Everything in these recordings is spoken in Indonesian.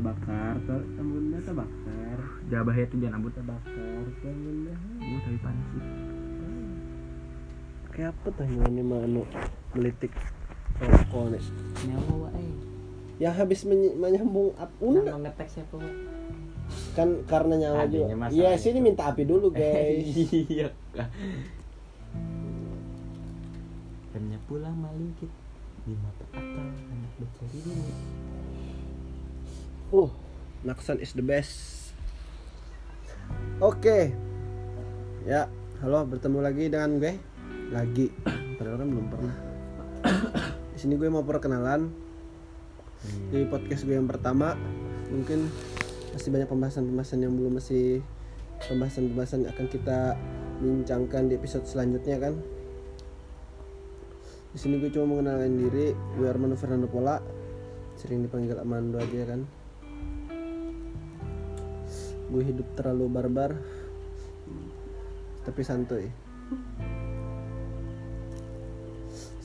bakar tambun dah bakar Dah bahaya tuh jangan abut bakar tambun dah Gue tapi panas sih. Kayak apa tuh yang ini mah anu melitik rokok nih? Nyawa wa eh. Yang habis menyambung ap unda ngetek siapa wa kan karena nyawa Adanya juga. iya itu. sini minta api dulu guys. Iya Remnya pulang malingkit di mata akal anak bercari duit uh Naksan is the best. Oke. Ya halo bertemu lagi dengan gue. Lagi. Padahal kan belum pernah. Di sini gue mau perkenalan. Di podcast gue yang pertama mungkin masih banyak pembahasan-pembahasan yang belum masih pembahasan-pembahasan akan kita bincangkan di episode selanjutnya kan? Di sini gue cuma mengenalkan diri. Gue Armando Fernando Pola. Sering dipanggil Amando aja kan gue hidup terlalu barbar. Tapi santuy.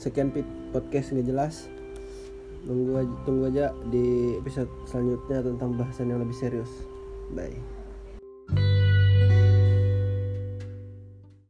Sekian podcast nggak jelas. Tunggu aja, tunggu aja di episode selanjutnya tentang bahasan yang lebih serius. Bye